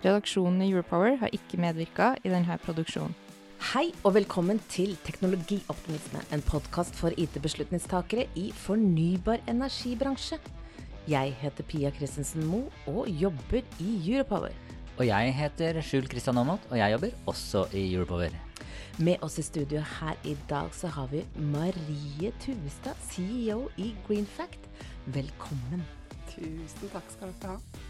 Redaksjonen i Europower har ikke medvirka i denne produksjonen. Hei og velkommen til Teknologioptimisme, en podkast for IT-beslutningstakere i fornybar energibransje. Jeg heter Pia Christensen Moe og jobber i Europower. Og jeg heter Skjul Kristian Aamodt, og jeg jobber også i Europower. Med oss i studio her i dag så har vi Marie Tuvestad, CEO i Greenfact. Velkommen. Tusen takk skal dere ha.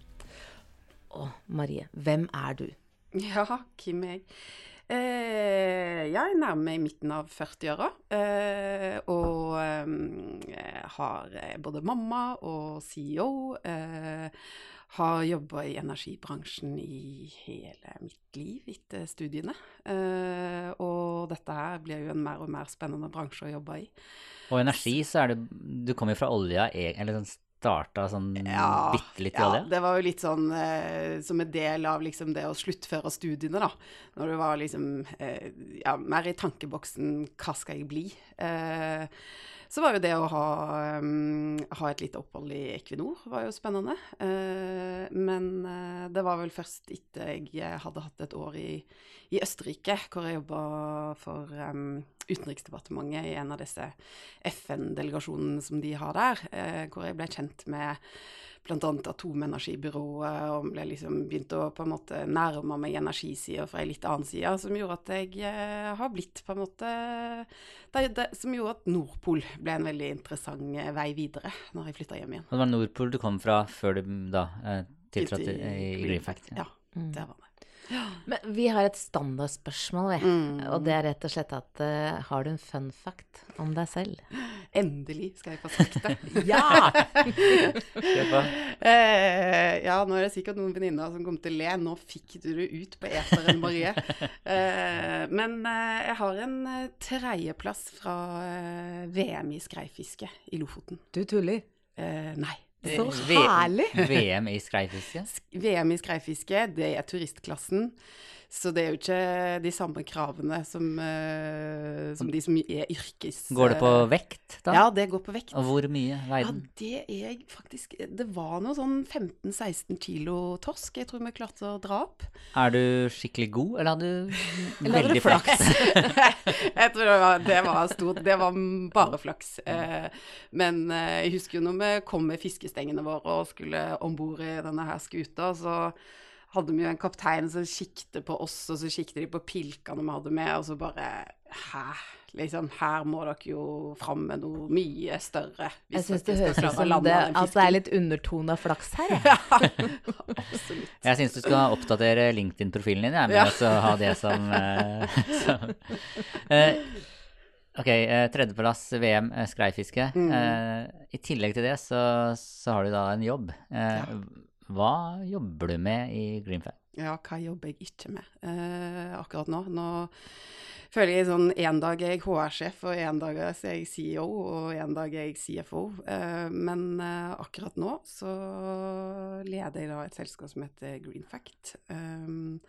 Og Marie, hvem er du? Ja, hvem er jeg? Eh, jeg nærmer meg midten av 40-åra. Eh, og eh, har både mamma og CEO. Eh, har jobba i energibransjen i hele mitt liv etter studiene. Eh, og dette her blir jo en mer og mer spennende bransje å jobbe i. Og energi, så er det Du kommer jo fra olja, e- eller sånn starta sånn Ja, bitte litt i ja, olja? det var jo litt sånn eh, som en del av liksom det å sluttføre studiene, da. Når du var liksom eh, ja, mer i tankeboksen hva skal jeg bli? Eh, så var jo det å ha, um, ha et lite opphold i Equinor var jo spennende. Uh, men uh, det var vel først etter jeg hadde hatt et år i, i Østerrike, hvor jeg jobba for um, Utenriksdepartementet i en av disse FN-delegasjonene som de har der, uh, hvor jeg ble kjent med bl.a. Atomenergibyrået, og ble liksom begynte å på en måte nærme meg energisida fra ei litt annen side, som gjorde at jeg eh, har blitt på en måte det, det, Som gjorde at Nordpol ble en veldig interessant eh, vei videre når jeg flytta hjem igjen. Og det var Nordpol du kom fra før du da eh, tiltrådte i, i, i Greenfact? Ja, det var det. Men vi har et standardspørsmål, vi. Mm. Og det er rett og slett at uh, har du en fun fact om deg selv? Endelig skal jeg få sagt det. Ja! uh. Eh, ja, nå er det sikkert noen venninner som kommer til å le. Nå fikk du det ut på eteren, Marie. Uh, men jeg har en tredjeplass fra VM i skreifiske i Lofoten. Du tuller. Eh, nei. Så herlig! VM i skreifiske? VM i skreifiske, det er turistklassen. Så det er jo ikke de samme kravene som, uh, som de som er yrkes... Går det på vekt, da? Ja, det går på vekt. Og hvor mye Ja, veide den? det er faktisk Det var noe sånn 15-16 kilo torsk jeg tror vi klarte å dra opp. Er du skikkelig god, eller hadde du Eller veldig flaks? jeg tror det var, det var stort. Det var bare flaks. Uh, men uh, jeg husker jo når vi kom med fiskestengene våre og skulle om bord i denne her skuta, så hadde vi jo en kaptein som kikket på oss, og så kikket de på pilkene vi hadde med, og så bare Hæ? Liksom, her må dere jo fram med noe mye større. Jeg syns det høres ut som det, altså, det er litt undertone av flaks her. jeg. Ja, absolutt. Jeg syns du skal oppdatere LinkedIn-profilen din, jeg, med Ja. å ha det som, eh, som eh, Ok, eh, tredjeplass VM skreifiske. Mm. Eh, I tillegg til det så, så har du da en jobb. Eh, Hva jobber du med i Greenfair? Ja, hva jobber jeg ikke med eh, akkurat nå? Nå føler jeg sånn en dag er jeg HR-sjef, og en dag er jeg CEO, og en dag er jeg CFO. Eh, men eh, akkurat nå så leder jeg da et selskap som heter Greenfact. Um,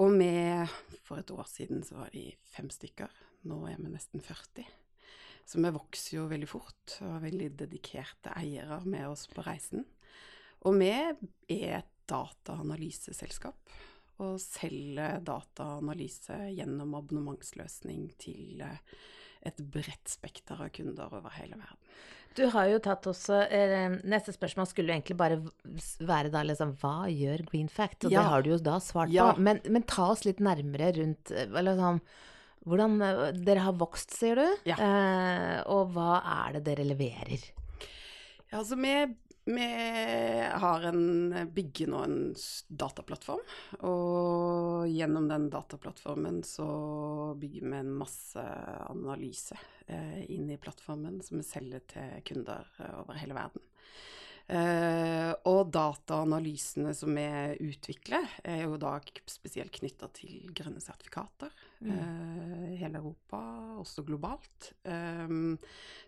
og med For et år siden så var de fem stykker. Nå er vi nesten 40. Så vi vokser jo veldig fort, og har veldig dedikerte eiere med oss på reisen. Og vi er et dataanalyseselskap og selger dataanalyse gjennom abonnementsløsning til eh, et bredt spekter av kunder over hele verden. Du har jo tatt også eh, Neste spørsmål skulle jo egentlig bare være da liksom Hva gjør Greenfact? Og Ja. det har du jo da svart Ja. på. Men, men ta oss litt nærmere rundt eh, eller sånn hvordan Dere har vokst, sier du. Ja. Eh, og hva er det dere leverer? Ja, altså vi, vi har en, bygger nå en dataplattform, og gjennom den dataplattformen så bygger vi en masse analyse eh, inn i plattformen som vi selger til kunder eh, over hele verden. Eh, og dataanalysene som vi utvikler, er jo da spesielt knytta til grønne sertifikater. Eh, hele Europa, også globalt. Eh,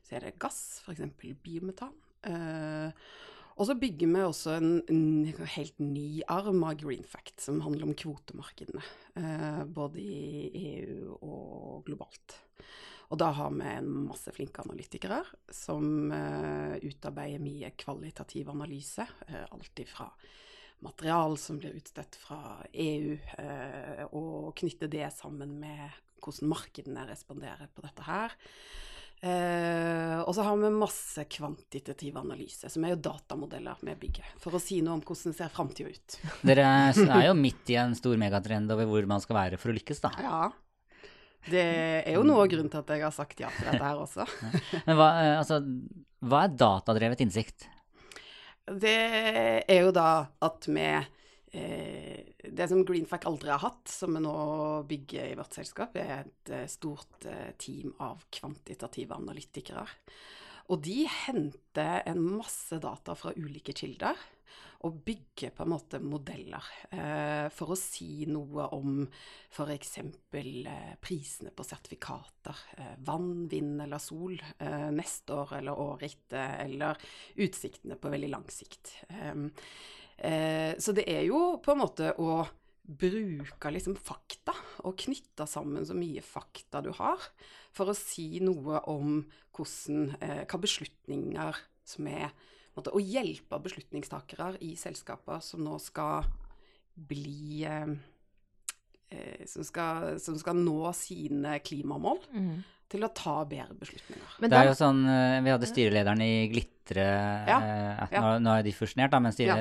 så er det gass, f.eks. biometan. Eh, og så bygger vi også en, en helt ny arm av Greenfact, som handler om kvotemarkedene. eh, både i EU og globalt. Og da har vi en masse flinke analytikere som eh, utarbeider mye kvalitativ analyse. Uh, alt ifra material som blir utstedt fra EU, og knytte det sammen med hvordan markedene responderer på dette her. Eh, og så har vi masse kvantitativ analyse, som er jo datamodeller vi bygger, for å si noe om hvordan ser framtida ut. Dere er jo midt i en stor megatrend over hvor man skal være for å lykkes, da. Ja. Det er jo noe av grunnen til at jeg har sagt ja til dette her også. Men hva, eh, altså, hva er datadrevet innsikt? Det er jo da at vi Det som Greenfac aldri har hatt, som vi nå bygger i vårt selskap, er et eh, stort eh, team av kvantitative analytikere. Og de henter en masse data fra ulike kilder og bygger på en måte modeller eh, for å si noe om f.eks. Eh, prisene på sertifikater. Eh, vann, vind eller sol eh, neste år eller året etter, eller utsiktene på veldig lang sikt. Eh, så det er jo på en måte å bruke liksom fakta, og knytte sammen så mye fakta du har, for å si noe om hvordan, eh, hva beslutninger som er måte, Å hjelpe beslutningstakere i selskaper som nå skal bli eh, eh, som, skal, som skal nå sine klimamål, til å ta bedre beslutninger. Men det er jo sånn, eh, Vi hadde styrelederen i Glitre Ja, eh, ja. Nå, nå er de fusjonert, da, men styre,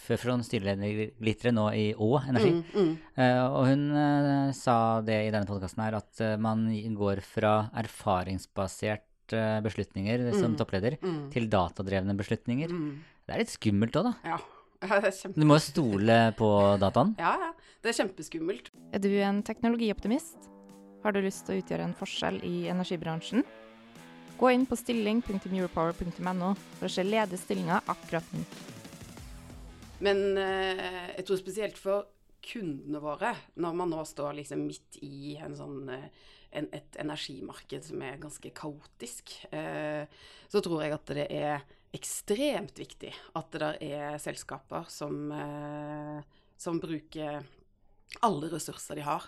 før fra styreleder i Glitre, nå i Å Energi. Mm, mm. Eh, og hun eh, sa det i denne podkasten her, at man går fra erfaringsbasert beslutninger beslutninger som Mm. toppleder Mm. til datadrevne beslutninger. Mm. Det er litt skummelt òg, da. Ja. det er kjempe... Du må jo stole på dataen. Ja, ja. Det er kjempeskummelt. Er du en teknologioptimist? Har du lyst til å utgjøre en forskjell i energibransjen? Gå inn på stilling.europower.no for å se ledige stillinger akkurat nå. Men eh, jeg tror spesielt for kundene våre, når man nå står liksom midt i en sånn, eh, en, et energimarked som er ganske kaotisk, eh, så tror jeg at det er ekstremt viktig at det der er selskaper som, som bruker alle ressurser de har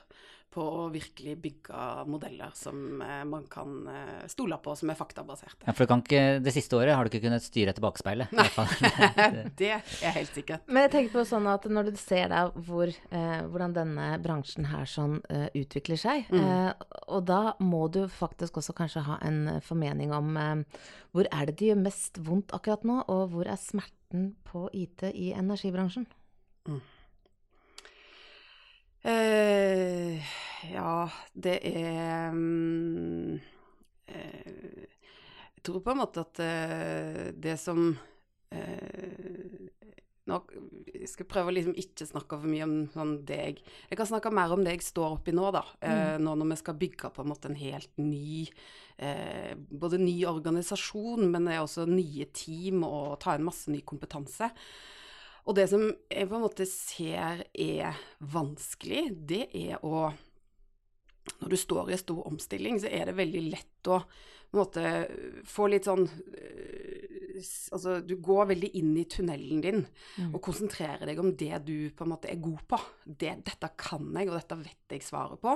på å virkelig bygge modeller som eh, man kan eh, stole på, som er faktabaserte. Ja, for du kan ikke, det siste året har du ikke kunnet styre etter bakspeilet. i hvert fall. det er helt sikkert. Men jeg tenker på sånn at når du ser da hvor, eh, hvordan denne bransjen her sånn eh, utvikler seg, Mm. eh, og da må du faktisk også kanskje ha en eh, formening om eh, hvor er det det gjør mest vondt akkurat nå, og hvor er smerten på IT i energibransjen? Eh, ja, det er mm, eh, Jeg tror på en måte at eh, det som eh, nå, Jeg skal prøve å liksom ikke snakke for mye om sånn det jeg Jeg kan snakke mer om det jeg står oppi nå, da. Eh, nå når vi skal bygge på en måte en helt ny eh, Både ny organisasjon, men også nye team og ta inn masse ny kompetanse. Og det som jeg på en måte ser er vanskelig, det er å Når du står i en stor omstilling, så er det veldig lett å på en måte få litt sånn øh, Altså, du går veldig inn i tunnelen din og konsentrerer deg om det du på en måte er god på. Det, dette kan jeg, og dette vet jeg svaret på.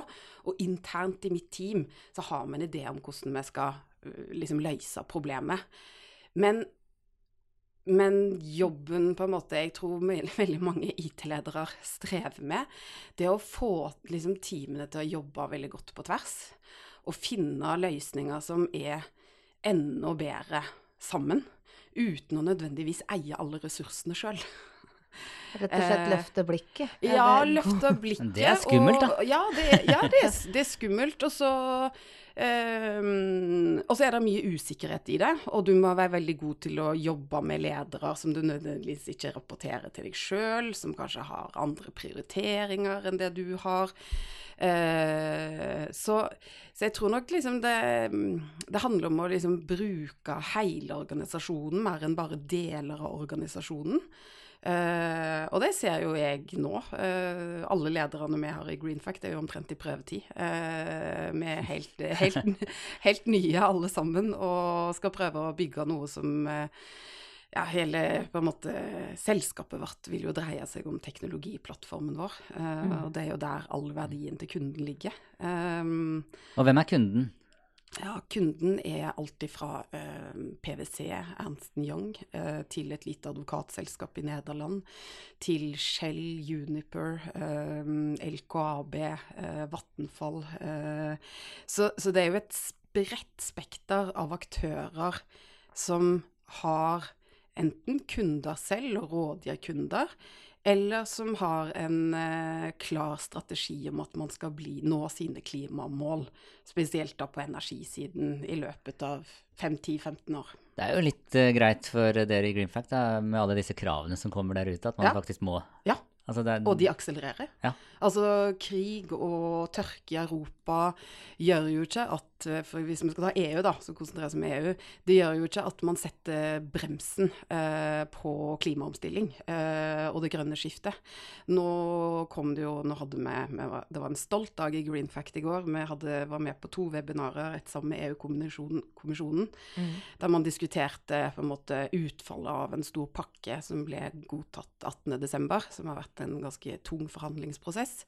Og internt i mitt team så har vi en idé om hvordan vi skal øh, liksom løse problemet. Men men jobben på en måte jeg tror veldig, mange IT-ledere strever med, det er å få liksom, teamene til å jobbe veldig godt på tvers. Og finne løsninger som er enda bedre sammen, uten å nødvendigvis eie alle ressursene sjøl. Rett og slett Eh, løfte blikket. Ja, løfte blikket. Det er skummelt, da. Og, ja, det, ja det, er, det er skummelt. Og så um, Og så er det mye usikkerhet i det. Og du må være veldig god til å jobbe med ledere som du nødvendigvis ikke rapporterer til deg sjøl, som kanskje har andre prioriteringer enn det du har. Uh, så, så jeg tror nok liksom det, det handler om å liksom bruke hele organisasjonen mer enn bare deler av organisasjonen. Eh, og det ser jo jeg nå. Uh, alle lederne vi har i Greenfact er jo omtrent i prøvetid. Uh, vi er helt, helt, helt nye alle sammen og skal prøve å bygge noe som ja, hele på en måte, selskapet vårt vil jo dreie seg om teknologiplattformen vår. eh, Og det er jo der all verdien til kunden ligger. Um, Og hvem er kunden? Ja, kunden er alltid fra eh, PwC, Ernst Young, eh, til et lite advokatselskap i Nederland, til Shell, Uniper, eh, LKAB, eh, Vattenfall. Eh, så, så det er jo et bredt spekter av aktører som har enten kunder selv og rådgir kunder, eller som har en eh, klar strategi om at man skal bli, nå sine klimamål, spesielt da på energisiden, i løpet av 5-10-15 år. Det er jo litt eh, greit for dere i Greenfact da, med alle disse kravene som kommer der ute, at man Ja. faktisk må Ja, altså det er, og de akselererer. Ja. Altså, krig og tørke i Europa gjør jo ikke at For hvis vi skal ta EU, da, så konsentrerer oss om EU, det gjør jo ikke at man setter bremsen eh, på klimaomstilling eh, og det grønne skiftet. Nå kom det jo Nå hadde vi, vi var, Det var en stolt dag i Greenfact i går. Vi hadde, var med på to webinarer, et sammen med EU-kommisjonen, der man diskuterte på en måte utfallet av en stor pakke som ble godtatt 18.12., som har vært en ganske tung forhandlingsprosess.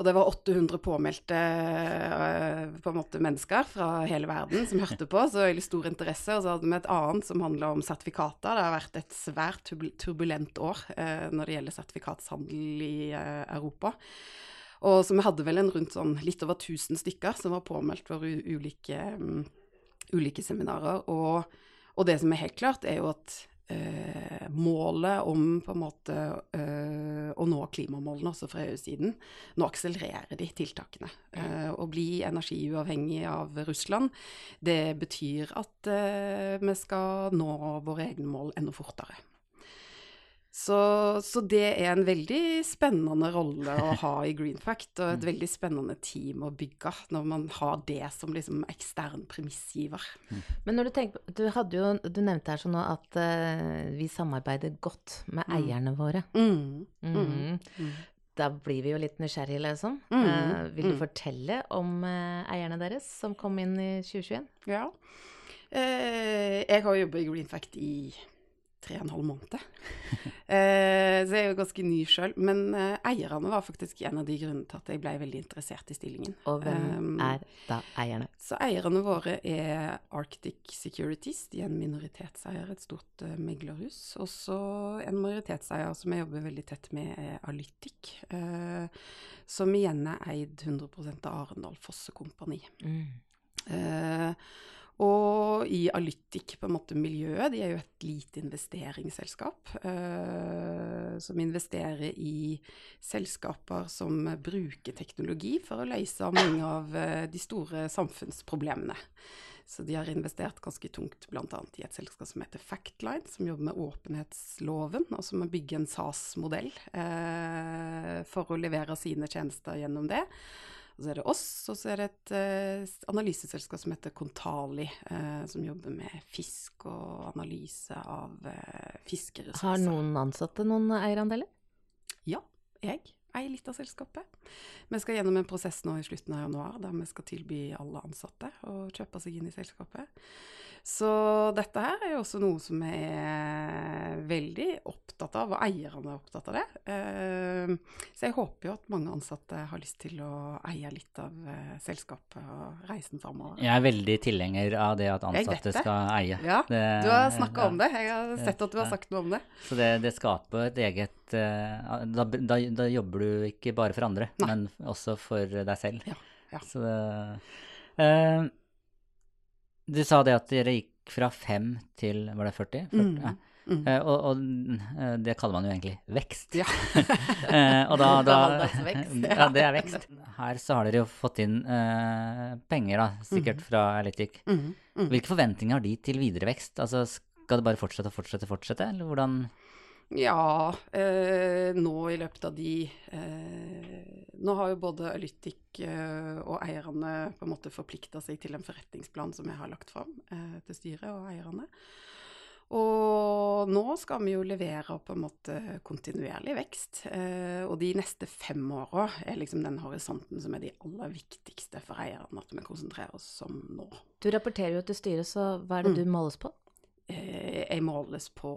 Og det var 800 påmeldte eh, på måte mennesker fra hele verden som hørte på, så veldig stor interesse. Og så hadde vi et annet som handla om sertifikater. Det har vært et svært turbulent år eh, når det gjelder sertifikatshandel i eh, Europa. Og så vi hadde vel en rundt sånn litt over 1000 stykker som var påmeldt for ulike, um, ulike seminarer. Og, og det som er helt klart, er jo at eh, målet om på en måte eh, å nå klimamålene også fra EU-siden, nå akselererer de tiltakene. Eh, å bli energiuavhengig av Russland, det betyr at eh, vi skal nå våre egne mål enda fortere. Så, så det er en veldig spennende rolle å ha i Greenfact, og et veldig spennende team å bygge når man har det som liksom ekstern premissgiver. Men når du tenker på Du, hadde jo, du nevnte her sånn nå at uh, vi samarbeider godt med Mm. eierne våre. Mm. Mhm. Mm. Da blir vi jo litt nysgjerrige, liksom. Mm, Eh, vil du mm. fortelle om uh, eierne deres som kom inn i 2021? Ja. Eh, jeg har jobba i Greenfact i tre og en halv måned. Eh, så jeg er jo ganske ny sjøl. Men eh, eierne var faktisk en av de grunnene til at jeg ble veldig interessert i stillingen. Og hvem Um, er da eierne? Så eierne våre er Arctic Securities. De er en minoritetseier, et stort uh, meglerhus. Og så en majoritetseier som jeg jobber veldig tett med, er Alytic. Uh, som igjen er eid 100 av Arendal Fosse Kompani. Mm. Eh, og i Alytic, på en måte miljøet, de er jo et lite investeringsselskap eh, som investerer i selskaper som bruker teknologi for å løse mange av eh, de store samfunnsproblemene. Så de har investert ganske tungt bl.a. i et selskap som heter Factline, som jobber med åpenhetsloven, og som bygger en SAS-modell eh, for å levere sine tjenester gjennom det. Og så er det oss, og så er det et eh, analyseselskap som heter Kontali, eh, som jobber med fisk og analyse av eh, fiskeressurser. Har noen ansatte noen eierandeler? Ja, jeg eier litt av selskapet. Vi skal gjennom en prosess nå i slutten av januar der vi skal tilby alle ansatte å kjøpe seg inn i selskapet. Så dette her er jo også noe som jeg er veldig opptatt av, og eierne er opptatt av det. Eh, Så jeg håper jo at mange ansatte har lyst til å eie litt av eh, selskapet og reisen framover. Jeg er veldig tilhenger av det at ansatte det. skal eie. Ja, Det- du har snakka ja. om det. Jeg har sett at du har sagt noe om det. Så det, det skaper et eget eh, da, da, da jobber du ikke bare for andre, Nei. men også for deg selv. Ja, ja. Så Eh, du sa det at dere gikk fra 5 til var det 40? 40 Mm. ja. Mm. Eh, og, og eh, det kaller man jo egentlig vekst. Ja. Eh, og da, da Ja, det er vekst. Her så har dere jo fått inn uh, penger, da, sikkert fra Elitic. Mm. Mm. Hvilke forventninger har de til videre vekst? Altså, skal det bare fortsette og fortsette, og fortsette, eller hvordan Ja, eh, nå i løpet av de eh, Nå har jo både Alytic eh, og eierne på en måte forplikta seg til en forretningsplan som jeg har lagt fram eh, til styret og eierne. Og nå skal vi jo levere på en måte kontinuerlig vekst. Eh, og de neste fem åra er liksom den horisonten som er de aller viktigste for eierne at vi konsentrerer oss om nå. Du rapporterer jo til styret, så hva er det Mm. du måles på? Eh, jeg måles på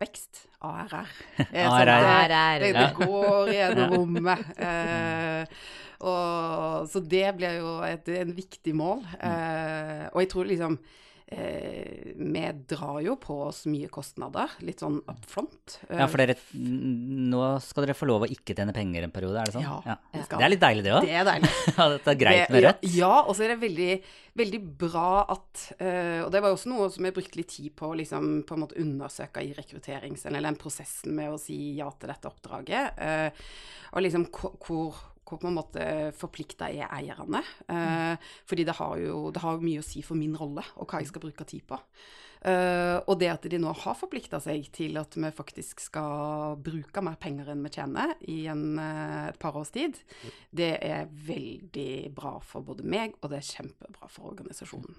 vekst, ARR. Eh, ARR. sånn, det- ARR. Det, det går gjennom rommet. Eh, og, så det blir jo et, en viktig mål. Eh, og jeg tror liksom eh, Vi drar jo på oss mye kostnader, litt sånn up front. Eh, Ja, for dere Nå skal dere få lov å ikke tjene penger en periode, er det sånn? Ja, det skal Det er litt deilig, det òg. Det er deilig. Det er greit med rødt. Ja, ja og så er det veldig, veldig bra at eh, Og det var også noe som jeg brukte litt tid på å liksom, på en måte undersøke i rekrutterings... Eller den prosessen med å si ja til dette oppdraget. eh, og liksom hvor på en måte forplikta er eierne. Eh, fordi det har, jo, det har mye å si for min rolle, og hva jeg skal bruke tid på. Eh, og det at de nå har forplikta seg til at vi faktisk skal bruke mer penger enn vi tjener i en, eh, et par års tid, det er veldig bra for både meg, og det er kjempebra for organisasjonen.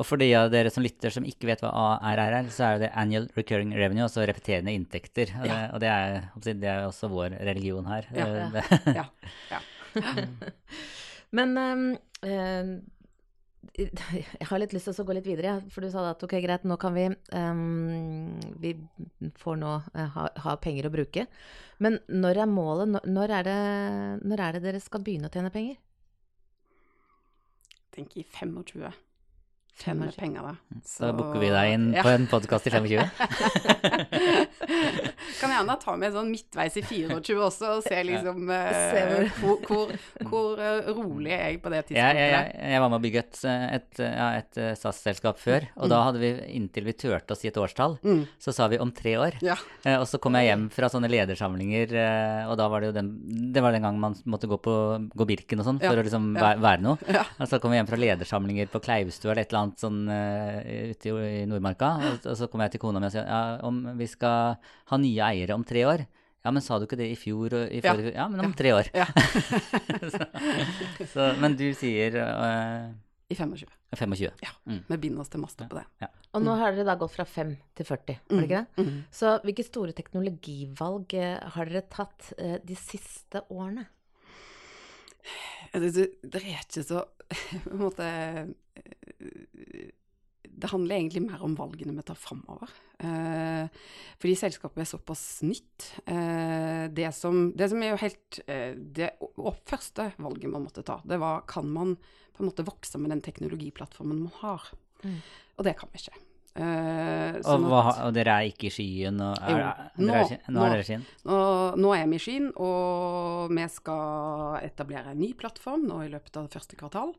Og for de av dere som lytter som ikke vet hva ARR er, så er det annual recurring revenue, altså repeterende inntekter. Og det, Ja. og det, er, det er også vår religion her. Ja. Eh, Ja. ja. Men ehm, eh, jeg har litt lyst til å gå litt videre, for du sa at ok, greit, nå kan vi um, Vi får nå ha, ha penger å bruke. Men når er målet? Når, er det, når er det dere skal begynne å tjene penger? Jeg tenker i 25. Tjene 25. penger, da. Mm. Så da booker vi deg inn Ja. på en podkast i 25. kan gjerne ta med sånn midtveis i 24 også, og se liksom ja. uh, hvor, hvor, hvor eh, rolig er jeg på det Jeg, tidspunktet. jeg, jeg, jeg var med å bygge et, et, ja, et eh, SAS-selskap før, og da hadde vi, inntil vi turte å si et årstall, Mm. så sa vi om tre år. Ja. Eh, og så kom jeg hjem fra sånne ledersamlinger, eh, og da var det jo den Det var den gangen man måtte gå på gå Birken og sånn for å liksom ja. være, være noe. Ja. Og så kom jeg hjem fra ledersamlinger på Kleivstua eller et eller annet sånn uh, ute i, i Nordmarka, og, og så kom jeg til kona mi og sa ja, om vi skal ha nye eiere om tre år. Ja, men sa du ikke det i fjor og i Ja. forrige Ja, men om Ja. tre år. Ja. så, så, men du sier uh, I 25. 25. Ja. Mm. Vi binder oss til master på det. Og nå har dere da gått fra 5 til 40, var det ikke det? Mm. Så hvilke store teknologivalg eh, har dere tatt uh, de siste årene? Det, det, det er ikke så på en måte Det handler egentlig mer om valgene vi tar framover. Eh, fordi selskapet er såpass nytt. Eh, det, som, det som er jo helt eh, Det og første valget man måtte ta, det var kan man på en måte vokse med den teknologiplattformen man har. Mm. Og det kan vi ikke. Eh, Og, sånn hva, at- har- og dere er ikke i skyen? Og er, Jo, nå- er, nå nå. er dere i skyen? Nå, nå er vi i skyen, og vi skal etablere en ny plattform nå i løpet av det første kvartal.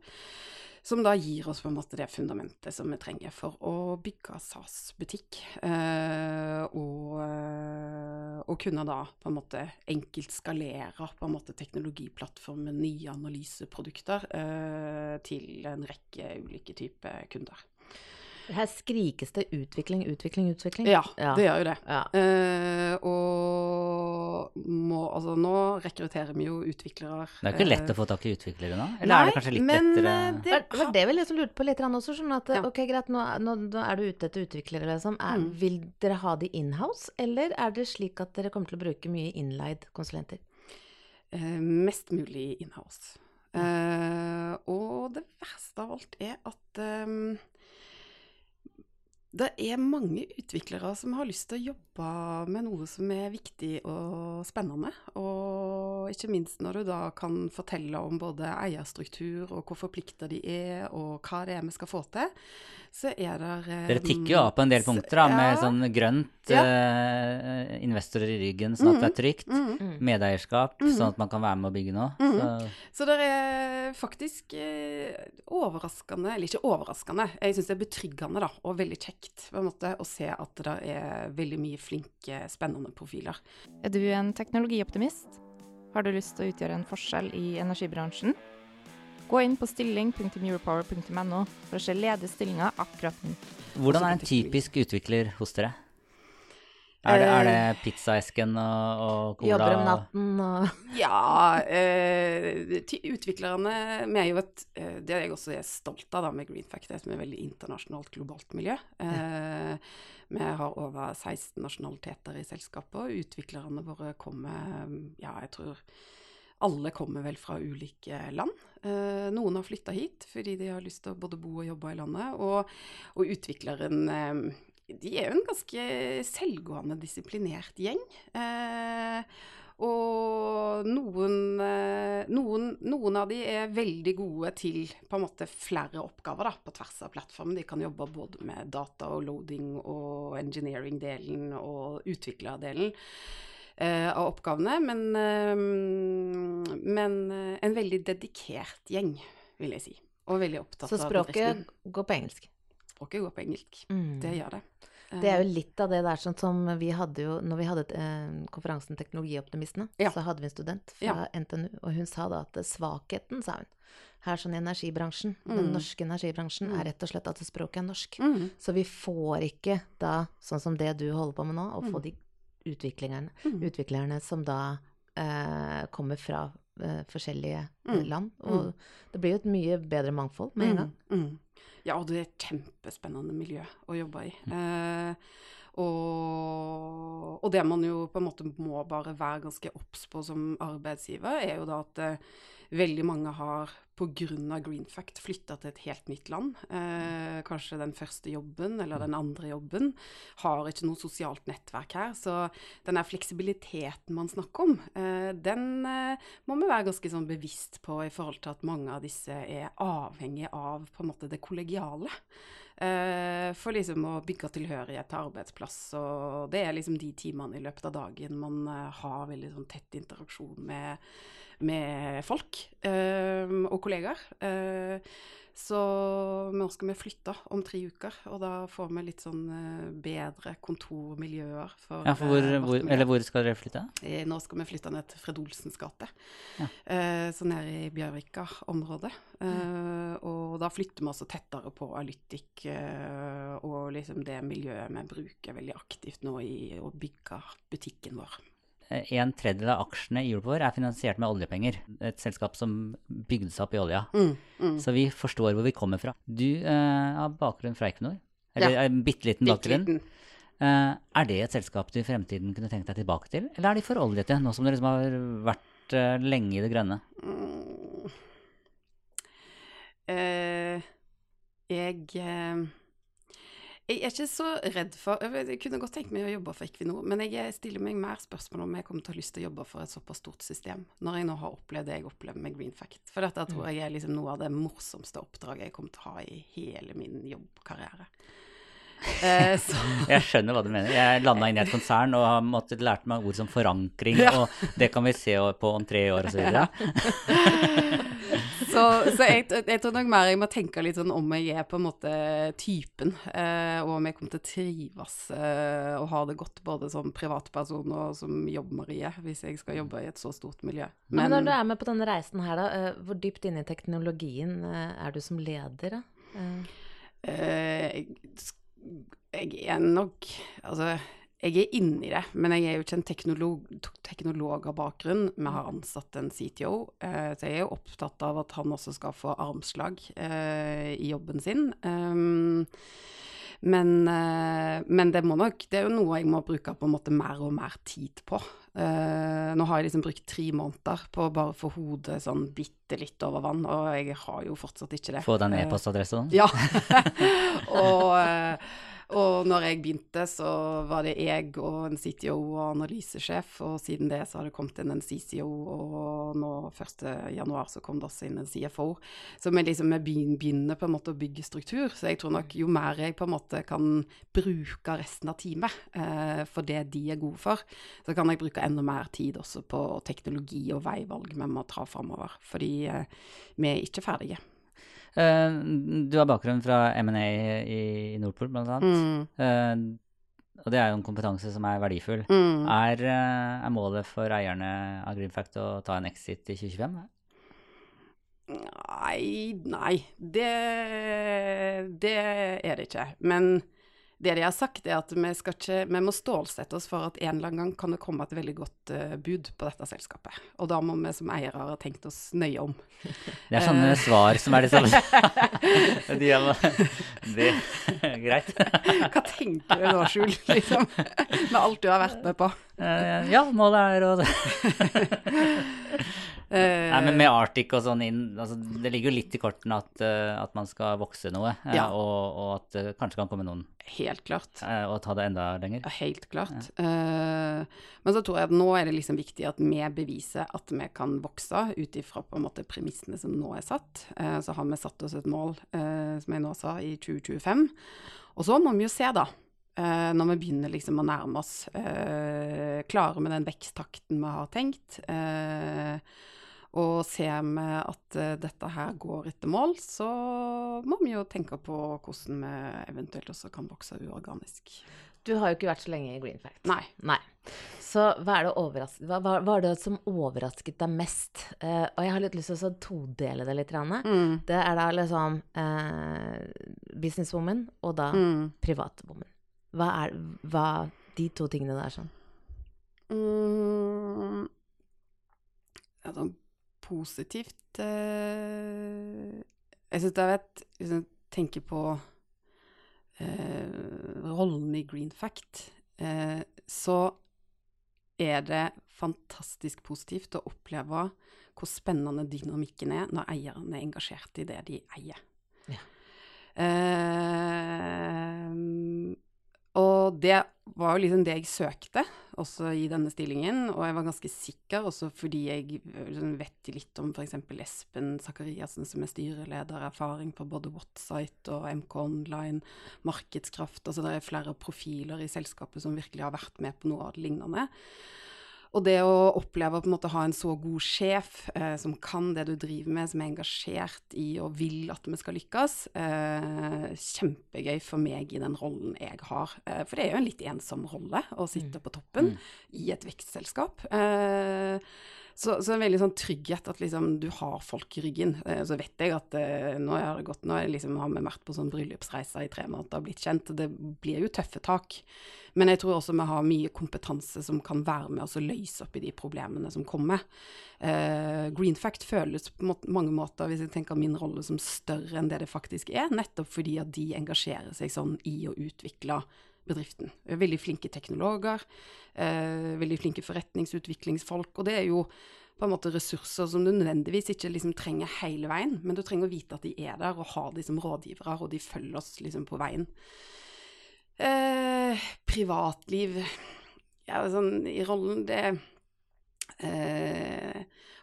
Som da gir oss på en måte det fundamentet som vi trenger for å bygge SAS-butikk. Eh, og, eh, og kunne da på en måte enkelt skalere på en måte teknologiplattformen, nye analyseprodukter, eh, til en rekke ulike typer kunder. Her skrikes det utvikling, utvikling, utvikling. Ja, Ja. det gjør jo det. Ja. Eh, og må, altså, nå rekrutterer vi jo utviklere. Det er ikke lett å få tak i utviklere nå? Eller er det kanskje litt men, lettere? eh, Det var- var det vi liksom lurte på litt også. Sånn at, Ja. ok, greit, nå, nå, nå er du ute etter utviklere, liksom. Er, Mm. Vil dere ha de inhouse, eller er det slik at dere kommer til å bruke mye innleid konsulenter? eh, mest mulig inhouse. Uh, og det verste av alt er at eh, Det er mange utviklere som har lyst til å jobbe med noe som er viktig og spennende. Og ikke minst når du da kan fortelle om både eierstruktur og hvor forplikta de er, og hva det er vi skal få til, så er det Dere tikker jo av på en del punkter, da, med ja. sånn grønt, Ja. Investorer i ryggen, sånn at det er trygt. Mm. Medeierskap, sånn at man kan være med og bygge noe. Så, Så det er faktisk eh, overraskende, eller ikke overraskende, jeg syns det er betryggende da, og veldig kjekt på en måte, å se at det er veldig mye flinke, spennende profiler. Er du en teknologioptimist? Har du lyst til å utgjøre en forskjell i energibransjen? Gå inn på stilling.europower.no for å se ledige stillinger akkurat nå. hvordan er en typisk utvikler hos dere? Er det, er det pizzaesken og, og cola? Jobber om natten og Ja, eh, utviklerne Vi er jo et eh, Det er jeg også er stolt av da med Green Fact, det er et veldig internasjonalt, globalt miljø. Eh, vi har over 16 nasjonaliteter i selskapet, og utviklerne våre kommer Ja, jeg tror alle kommer vel fra ulike land. Eh, noen har flytta hit fordi de har lyst til å både bo og jobbe i landet. Og, og utvikleren eh, de er jo en ganske selvgående, disiplinert gjeng. Eh, og noen, eh, noen, noen av de er veldig gode til på en måte flere oppgaver da, på tvers av plattformen. De kan jobbe både med data og loading og engineering-delen og utviklerdelen eh, av oppgavene. Men, eh, men eh, en veldig dedikert gjeng, vil jeg si. Og veldig opptatt Så språket går på engelsk. Språket går på engelsk. Mm. Det gjør det. Det er jo litt av det der sånn som vi hadde jo Når vi hadde eh, konferansen Teknologioptimistene, Ja. så hadde vi en student fra NTNU, og hun sa da at svakheten, sa hun, her sånn i energibransjen, den norske energibransjen, er rett og slett at språket er norsk. Mm. Så vi får ikke da, sånn som det du holder på med nå, å få de utviklerne, utviklerne som da eh, kommer fra eh, forskjellige mm. land. Og det blir jo et mye bedre mangfold med en gang. Mm. Ja, og det er et kjempespennende miljø å jobbe i. Eh, og, det man jo på en måte må bare være ganske obs på som arbeidsgiver, er jo da at eh, veldig mange har pga. Greenfact flytta til et helt nytt land. Eh, kanskje den første jobben eller den andre jobben. Har ikke noe sosialt nettverk her. Så den der fleksibiliteten man snakker om, eh, den eh, må vi være ganske sånn bevisst på i forhold til at mange av disse er avhengig av på en måte det kollegiale. Eh, for liksom å bygge tilhørighet til arbeidsplass. Og det er liksom de timene i løpet av dagen man eh, har veldig sånn tett interaksjon med, med folk eh, og kollegaer. Så nå skal vi flytte om tre uker, og da får vi litt sånn eh, bedre kontormiljøer. For, Ja, for hvor, eh, hvor, eller hvor skal dere flytte? Eh, Nå skal vi flytte ned til Fred Olsens gate. Ja. Så ned i Bjørvika-området. Eh, og da flytter vi også tettere på Alytic eh, og liksom det miljøet vi bruker veldig aktivt nå i å bygge butikken vår. Eh, En tredjedel av aksjene i Europower er finansiert med oljepenger. Et selskap som bygde seg opp i olja. Mm, mm. Så vi forstår hvor vi kommer fra. Du eh, har bakgrunn fra Equinor. Eller Ja. en bitte liten bakgrunn. Eh, er det et selskap du i fremtiden kunne tenkt deg tilbake til, eller er de for oljete, nå som dere liksom har vært eh, lenge i det grønne? Mm. Eh, jeg eh, jeg er ikke så redd for Jeg kunne godt tenkt meg å jobbe for Equinor, men jeg stiller meg mer spørsmål om jeg kommer til å ha lyst til å jobbe for et såpass stort system, når jeg nå har opplevd det jeg opplever med Greenfact. For dette tror jeg er liksom noe av det morsomste oppdraget jeg kommer til å ha i hele min jobbkarriere. Eh, så Jeg skjønner hva du mener. Jeg landa inn i et konsern og har måttet lært meg ord som forankring, og det kan vi se på om tre år osv. Så, så jeg, jeg tror nok mer jeg må tenke litt sånn om jeg er på en måte typen, eh, og om jeg kommer til å trives eh, og ha det godt både som privatperson og som jobb-Marie, hvis jeg skal jobbe i et så stort miljø. Men, når du er med på denne reisen her, da, eh, hvor dypt inne i teknologien eh, er du som leder, da? Eh, eh, jeg, jeg er nok Altså, jeg er inni det, men jeg er jo ikke en teknolog, teknolog av bakgrunn. Vi har ansatt en CTO, eh, så jeg er jo opptatt av at han også skal få armslag eh, i jobben sin. Um, men, eh, men det må nok Det er jo noe jeg må bruke på en måte mer og mer tid på. Eh, nå har jeg liksom brukt tre måneder på å bare få hodet sånn bitte litt over vann, og jeg har jo fortsatt ikke det. Få deg en Eh, e-postadresse og sånn. ja. og, Og når jeg begynte, så var det jeg og en CTO og analysesjef, og siden det så har det kommet inn en CCO, og nå 1.1 så kom det også inn en CFO. Så vi liksom begynner på en måte å bygge struktur. Så jeg tror nok jo mer jeg på en måte kan bruke resten av teamet eh, for det de er gode for, så kan jeg bruke enda mer tid også på teknologi og veivalg vi må ta framover. Fordi eh, vi er ikke ferdige. Uh, du har bakgrunn fra M&A i, Nordpol, blant annet. Mm. Uh, og det er jo en kompetanse som er verdifull. Mm. Er, uh, er, målet for eierne av Greenfact å ta en exit i 2025? Nei, nei. Det, det er det ikke. Men det de har sagt, er at vi, ikke, vi, må stålsette oss for at en eller annen gang kan det komme et veldig godt uh, bud på dette selskapet. Og da må vi som eiere ha tenkt oss nøye om. Det er sånne uh, svar som er de samme. de er, det er greit. Hva tenker du nå, Skjul, liksom? Med alt du har vært med på? Uh, ja, målet er å Nei, men med Arctic og sånn inn altså, Det ligger jo litt i kortene at, uh, at man skal vokse noe, uh, ja. og, og, at det kanskje kan komme noen Helt klart. Uh, og ta det enda lenger. Ja, helt klart. Ja. men så tror jeg at nå er det liksom viktig at vi beviser at vi kan vokse ut ifra på en måte premissene som nå er satt. så har vi satt oss et mål, som jeg nå sa, i 2025. Og så må vi jo se, da. når vi begynner liksom å nærme oss, klare med den veksttakten vi har tenkt. Uh, og ser vi at uh, dette her går etter mål, så må vi jo tenke på hvordan vi eventuelt også kan vokse uorganisk. Du har jo ikke vært så lenge i Greenfact. Nei. Nei. Så hva er det, hva, hva, hva er det som overrasket deg mest? Uh, og jeg har litt lyst til å todele det litt. Mm. Det er da liksom uh, businesswoman og da mm. privatwoman. Hva er hva, de to tingene der sånn? Mm. Ja, sånn positivt eh, Jeg syns det er et Hvis jeg tenker på eh, rollen i Green Fact, eh, så er det fantastisk positivt å oppleve hvor spennende dynamikken er når eierne er engasjert i det de eier. Ja. Eh, og det var jo liksom det jeg søkte, også i denne stillingen. Og jeg var ganske sikker, også fordi jeg liksom vet litt om f.eks. Espen Sakariassen, som er styreleder, erfaring på både Whatsite og MK Online, markedskraft. Altså det er flere profiler i selskapet som virkelig har vært med på noe av det lignende. Og det å oppleve å på en måte ha en så god sjef eh, som kan det du driver med, som er engasjert i og vil at vi skal lykkes, eh, kjempegøy for meg i den rollen jeg har. Eh, for det er jo en litt ensom rolle å sitte mm. på toppen mm. i et vekstselskap. Eh, så, så en veldig sånn trygghet at liksom du har folk i ryggen. Eh, så vet jeg at eh, nå har det gått, nå liksom, har vi vært på sånn bryllupsreiser i tre måneder og blitt kjent. Det blir jo tøffe tak. Men jeg tror også vi har mye kompetanse som kan være med oss og løse opp i de problemene som kommer. Eh, Greenfact føles på mange måter, hvis jeg tenker min rolle, som større enn det det faktisk er. Nettopp fordi at de engasjerer seg sånn i å utvikle bedriften. Veldig flinke teknologer, eh, veldig flinke forretningsutviklingsfolk. Og det er jo på en måte ressurser som du nødvendigvis ikke liksom trenger hele veien, men du trenger å vite at de er der og har de som rådgivere, og de følger oss liksom på veien. Eh, privatliv Ja, sånn i rollen Det eh,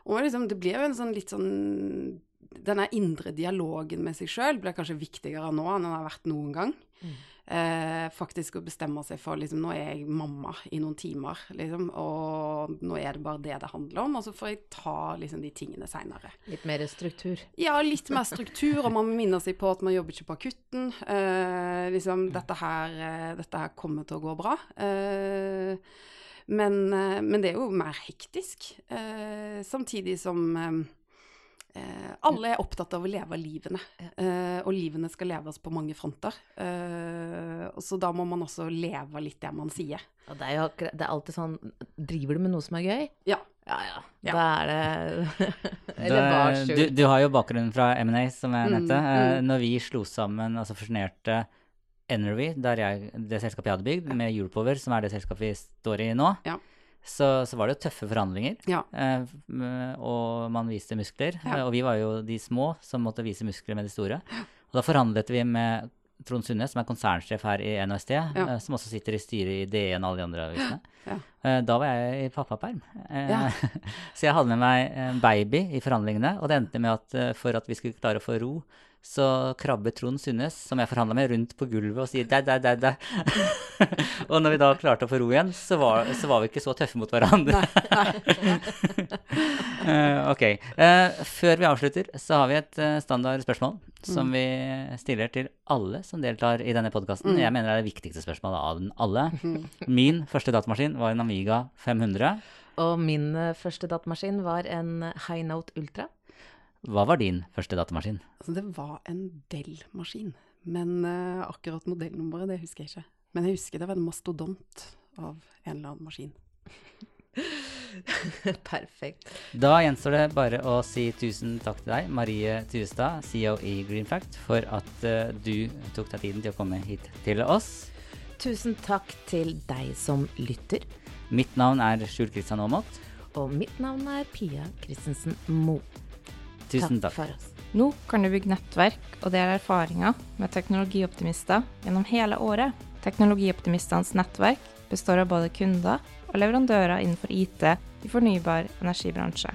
og liksom, det blir jo en sånn litt sånn Denne indre dialogen med seg sjøl blir kanskje viktigere nå enn den har vært noen gang. Mm eh, faktisk å bestemme seg for liksom, nå er jeg mamma i noen timer, liksom, og nå er det bare det det handler om, og så får jeg ta liksom, de tingene seinere. Litt mer struktur? Ja, litt mer struktur, og man minner seg på at man jobber ikke på akutten. Eh, liksom, dette her, eh, dette her, kommer til å gå bra. Eh, men, eh, men, det er jo mer hektisk, eh, samtidig som Eh, alle er opptatt av å leve livene, eh, og livene skal leves på mange fronter. Eh, så da må man også leve litt det man sier. Ja, det, er jo, det, er alltid sånn Driver du med noe som er gøy? Ja. Ja, ja. ja. Da er det Eller var du, du, har jo bakgrunnen fra M&A, som jeg nevnte. Mm, mm. Når vi slo sammen, altså fusjonerte Energy, det selskapet jeg hadde bygd, med Europower, som er det selskapet vi står i nå. Ja så, så, var det jo tøffe forhandlinger. Ja. Eh, og man viste muskler. Ja. Eh, og vi var jo de små som måtte vise muskler med de store. Og da forhandlet vi med Trond Sunne, som er konsernsjef her i NHST, ja. som også sitter i styret i DN og alle de andre avisene. Ja. Uh, da var jeg i pappaperm. Ja. så jeg hadde med meg en baby i forhandlingene, og det endte med at for at vi skulle klare å få ro, så krabbet Trond Sundnes, som jeg forhandla med, rundt på gulvet og sier dæ, dæ, dæ, dæ. og når vi da klarte å få ro igjen, så var, så var vi ikke så tøffe mot hverandre. ok. Før vi avslutter, så har vi et standard spørsmål som mm. vi stiller til alle som deltar i denne podkasten. Mm. Jeg mener det er det viktigste spørsmålet av den alle. Min første datamaskin var en Amiga 500. Og min første datamaskin var en High Note Ultra. Hva var din første datamaskin? Altså, det var en Dell-maskin. Men uh, akkurat modellnummeret, det husker jeg ikke. Men jeg husker det var en mastodont av en eller annen maskin. Perfekt. Da gjenstår det bare å si tusen takk til deg, Marie Tuestad, CEO i Greenfact, for at uh, du tok deg tiden til å komme hit til oss. Tusen takk til deg som lytter. Mitt navn er Skjul Kristian Aamodt. Og mitt navn er Pia Christensen Moe. Tusen takk. for oss. Nå kan du bygge nettverk og dele erfaringer med teknologioptimister gjennom hele året. Teknologioptimistenes nettverk består av både kunder og leverandører innenfor IT i fornybar energibransje.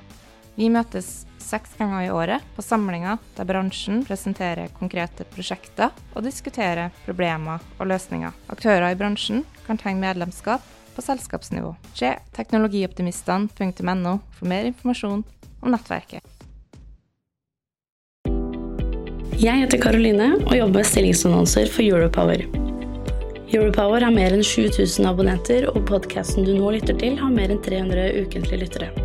Vi møtes seks ganger i året på samlinger der bransjen presenterer konkrete prosjekter og diskuterer problemer og løsninger. Aktører i bransjen kan tegne medlemskap på selskapsnivå. Se teknologioptimistene.no for mer informasjon om nettverket. Jeg heter Karoline og jobber med stillingsannonser for Europower. Europower har mer enn 7000 abonnenter, og podkasten du nå lytter til, har mer enn 300 ukentlige lyttere.